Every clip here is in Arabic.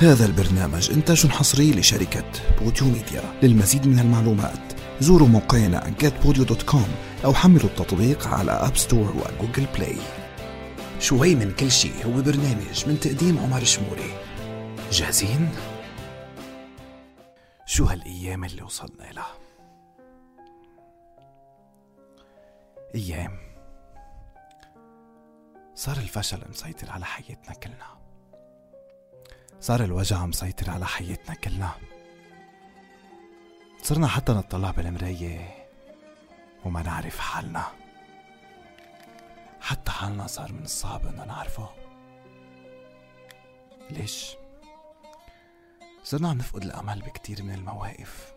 هذا البرنامج إنتاج حصري لشركة Podeo Media. للمزيد من المعلومات زوروا موقعنا getpodeo.com أو حملوا التطبيق على App Store و Google Play شوي من كل شيء هو برنامج من تقديم عمر شموري. جاهزين؟ شو هالأيام اللي وصلنا لها؟ أيام. صار الفشل مسيطر على حياتنا كلنا. صار الوجع مسيطر على حياتنا كلنا. صرنا حتى نطلع بالمراية وما نعرف حالنا. حتى حالنا صار من الصعب إنه نعرفه. ليش؟ صرنا عم نفقد الأمل بكتير من المواقف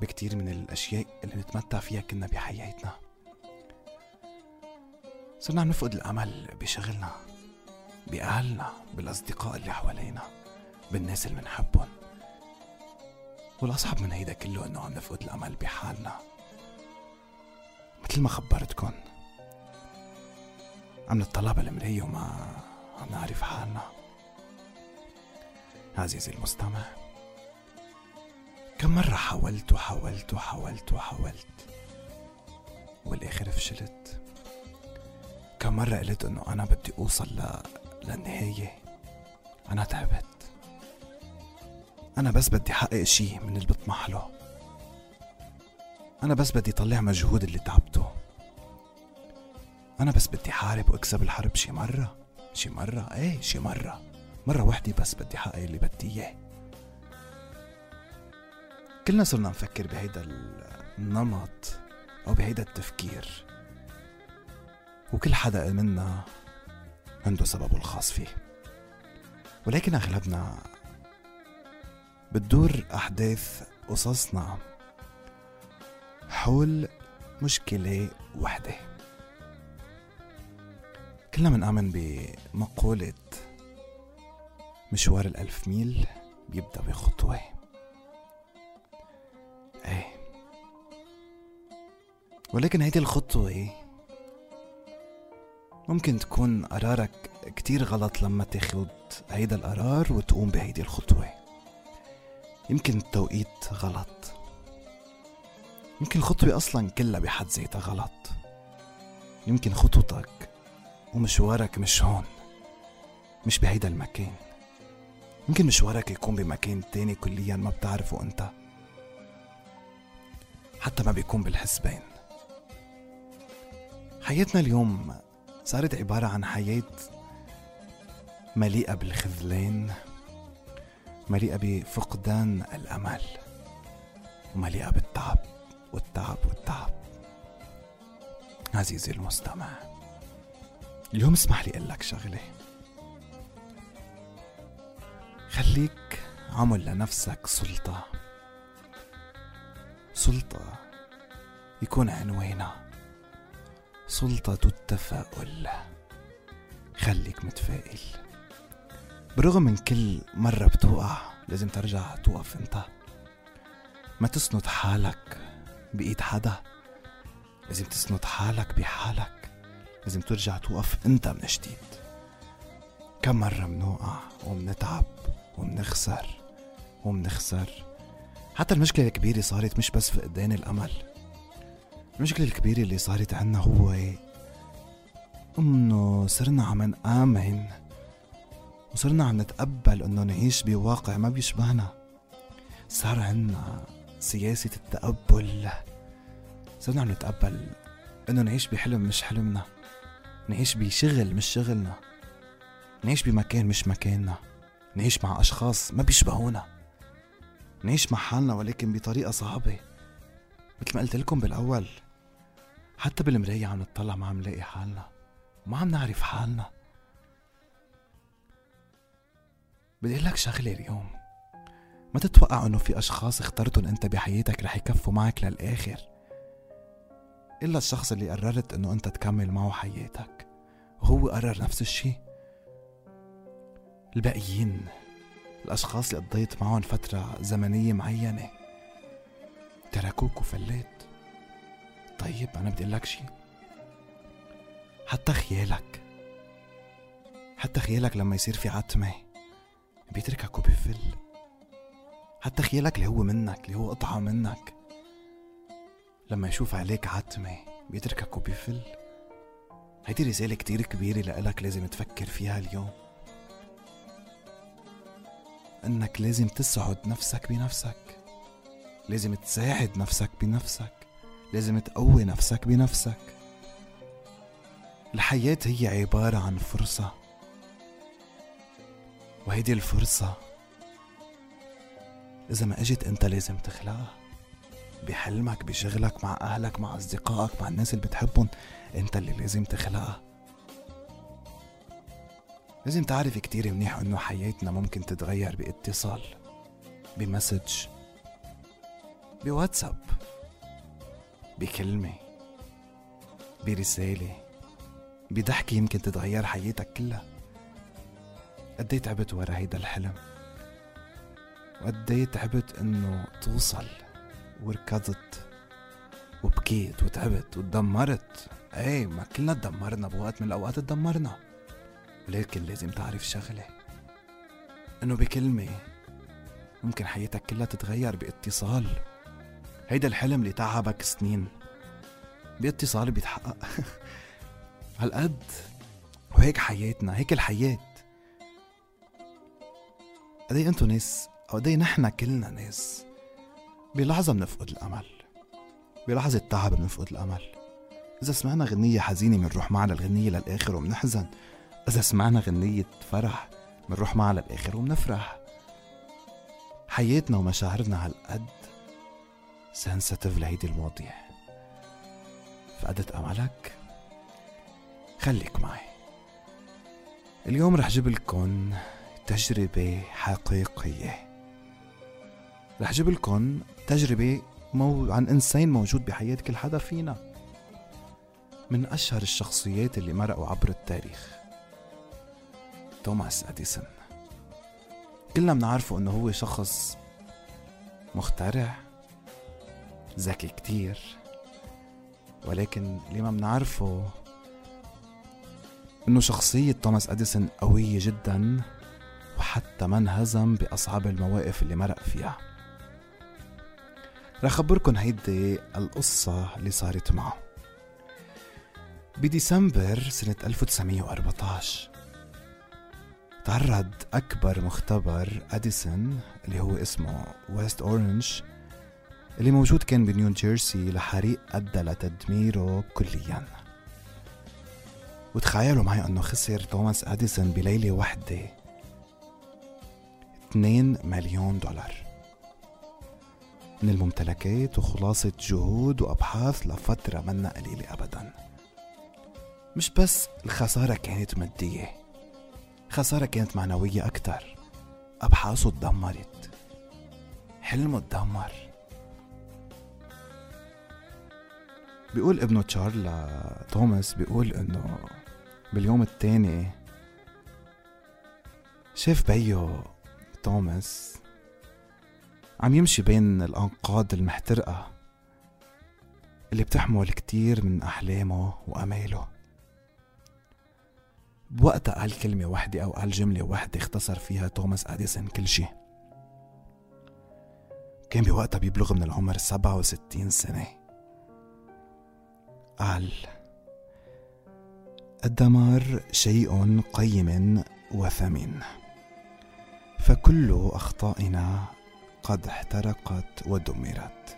بكتير من الأشياء اللي نتمتع فيها كنا بحياتنا. صرنا عم نفقد الأمل بشغلنا. بأهلنا بالأصدقاء اللي حوالينا بالناس اللي منحبهم والأصعب من هيدا كله إنه عم نفقد الأمل بحالنا. مثل ما خبرتكن عم نطلع بالمراية وما عم نعرف حالنا. عزيزي المستمع كم مرة حاولت وحاولت وحاولت وحاولت والآخر فشلت. كم مرة قلت إنه أنا بدي أوصل. للنهاية أنا تعبت. أنا بس بدي حقق شي من اللي بطمح له. أنا بس بدي طلع مجهود اللي تعبته. أنا بس بدي حارب وأكسب الحرب. شي مرة؟ شي مرة؟ إيه شي مرة. مرة وحدة بس بدي حقق اللي بدي إياه. كلنا صرنا نفكر بهيدا النمط أو بهيدا التفكير. وكل حدا منا عنده سببه الخاص فيه. ولكن أغلبنا بتدور أحداث قصصنا حول مشكلة وحدة كلنا منآمن بمقولة مشوار الألف ميل بيبدأ بخطوة. إيه. ولكن هيدي الخطوة ممكن تكون قرارك كتير غلط لما تاخد هيدا القرار وتقوم بهيدي الخطوة. يمكن التوقيت غلط. يمكن الخطوة أصلا كلها بحد ذاتها غلط. يمكن خطوتك ومشوارك مش هون مش بهيدا المكان. يمكن مشوارك يكون بمكان تاني كليا ما بتعرفه أنت. حتى ما بيكون بالحسبان. حياتنا اليوم صارت عبارة عن حياة مليئة بالخذلان مليئة بفقدان الأمل ومليئة بالتعب والتعب والتعب. عزيزي المستمع اليوم اسمح لي أقول لك شغلة. خليك عمل لنفسك سلطة. سلطة يكون عنوانها. سلطة التفاؤل. خليك متفائل. برغم من كل مرة بتوقع لازم ترجع توقف انت. ما تسند حالك بإيد حدا. لازم تسند حالك بحالك. لازم ترجع توقف انت من جديد. كم مرة منوقع ومنتعب ومنخسر ومنخسر. حتى المشكلة الكبيرة صارت مش بس فقدان الأمل. المشكلة الكبيرة اللي صارت عنا هو إنه صرنا عم نآمن وصرنا عم نتقبل إنه نعيش بواقع ما بيشبهنا. صار عنا سياسة التقبل. صرنا عم نتقبل إنه نعيش بحلم مش حلمنا. نعيش بشغل مش شغلنا. نعيش بمكان مش مكاننا. نعيش مع أشخاص ما بيشبهونا. نعيش مع حالنا ولكن بطريقة صعبة. مثل ما قلت لكم بالأول حتى بالمراية عم نطلع ما عم نلاقي حالنا. ما عم نعرف حالنا. بدي لك شغلة اليوم. ما تتوقع إنه في أشخاص اخترتهم أنت بحياتك رح يكفوا معك للآخر؟ إلا الشخص اللي قررت إنه أنت تكمل معه حياتك. وهو قرر نفس الشي. الباقيين الأشخاص اللي قضيت معهم فترة زمنية معينة تركوك وفليت. طيب أنا بدي لك شي. حتى خيالك حتى خيالك لما يصير في عتمة بيتركك وبيفل. حتى خيالك اللي هو منك اللي هو قطعة منك لما يشوف عليك عتمة بيتركك وبيفل. هيدي رسالة كتير كبيرة لإلك لازم تفكر فيها اليوم. إنك لازم تسعد نفسك بنفسك لازم تساعد نفسك بنفسك. لازم تقوي نفسك بنفسك. الحياة هي عبارة عن فرصة وهيدي الفرصة. إذا ما أجت أنت لازم تخلقها. بحلمك بشغلك مع أهلك مع أصدقائك مع الناس اللي بتحبهم أنت اللي لازم تخلقها. لازم تعرف كتير منيح إنه حياتنا ممكن تتغير باتصال بمسج بواتساب. بكلمة برسالة بضحكة يمكن تتغير حياتك كلها. قدي تعبت ورا هيدا الحلم؟ وقدي تعبت إنه توصل وركضت وبكيت وتعبت وتدمرت؟ إيه ما كلنا تدمرنا بوقت من الأوقات تدمرنا. ولكن لازم تعرف شغلة إنه بكلمة ممكن حياتك كلها تتغير بإتصال. هيدا الحلم اللي تعبك سنين. باتصال بيتحقق. هالقد وهيك حياتنا هيك الحياة. قدي انتو ناس أو قدي نحنا كلنا ناس بلحظة بنفقد الأمل. بلحظة تعب بنفقد الأمل. إذا سمعنا غنية حزينة بنروح معنا الغنية للآخر وبنحزن إذا سمعنا غنية فرح بنروح معها للآخر وبنفرح حياتنا ومشاعرنا هالقد سنسيتيف لهيدي المواضيع. فقدت أملك. خليك معي. اليوم رح جيب لكم تجربة حقيقية. رح جيب لكم تجربة مو... عن إنسان موجود بحياة كل حدا فينا. من أشهر الشخصيات اللي مرقوا عبر التاريخ. توماس أديسون. كلنا بنعرفه إنه هو شخص مخترع. ذكي كتير ولكن اللي ما بنعرفه إنه شخصية توماس أديسون قوية جدا وحتى ما انهزم بأصعب المواقف اللي مرق فيها. رح أخبركن هيدي القصة اللي صارت معه. بديسمبر سنة 1914 تعرض أكبر مختبر أديسون اللي هو اسمه ويست أورنج اللي موجود كان بنيو جيرسي لحريق أدى لتدميره كليا. وتخيلوا معي أنه خسر توماس أديسون بليلة واحدة 2 مليون دولار من الممتلكات وخلاصة جهود وأبحاث لفترة منا قليلة أبدا. مش بس الخسارة كانت مادية خسارة كانت معنوية أكتر. أبحاثه تدمرت حلمه تدمر. بيقول ابنه تشارل توماس بيقول إنه باليوم التاني شاف بيو توماس عم يمشي بين الأنقاض المحترقة اللي بتحمل كتير من أحلامه وأماله. بوقتها قال كلمة واحدة أو قال جملة واحدة اختصر فيها توماس أديسون كل شي. كان بوقتها بيبلغ من العمر سبعة وستين سنة. قال الدمار شيء قيم وثمين فكل أخطائنا قد احترقت ودمرت.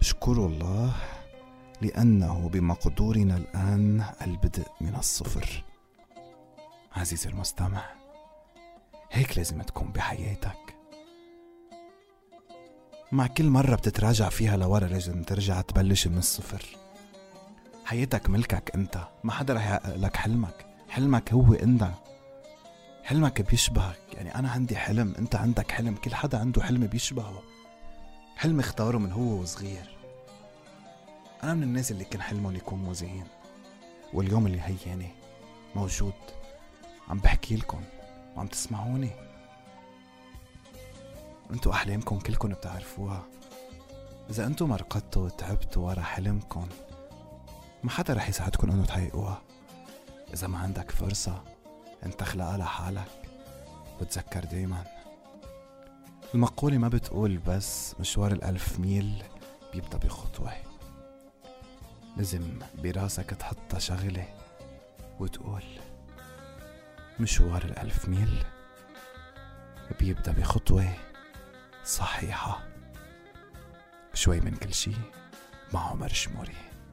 اشكروا الله لأنه بمقدورنا الآن البدء من الصفر. عزيزي المستمع هيك لازم تكون بحياتك. مع كل مرة بتتراجع فيها لورا لازم ترجع تبلش من الصفر. حياتك ملكك انت. ما حدا رح يحقق لك حلمك. حلمك هو انت. حلمك بيشبهك. يعني أنا عندي حلم أنت عندك حلم. كل حدا عنده حلم بيشبهه. حلم اختاره من هو وصغير أنا من الناس اللي كان حلمهم يكون مذيعين. واليوم اللي هياني موجود. عم بحكي لكم. وعم تسمعوني. انتو أحلامكم كلكم بتعرفوها. إذا انتو ما رقدتوا وتعبتوا ورا حلمكم ما حدا رح يساعدكم إنه تحققوها إذا ما عندك فرصة انت خلقها لحالك وتذكر دايما. المقولة ما بتقول بس مشوار الألف ميل بيبدأ بخطوة. لازم براسك تحطها شغلة وتقول مشوار الألف ميل بيبدأ بخطوة صحيحة. شوي من كل شي مع عمر شموري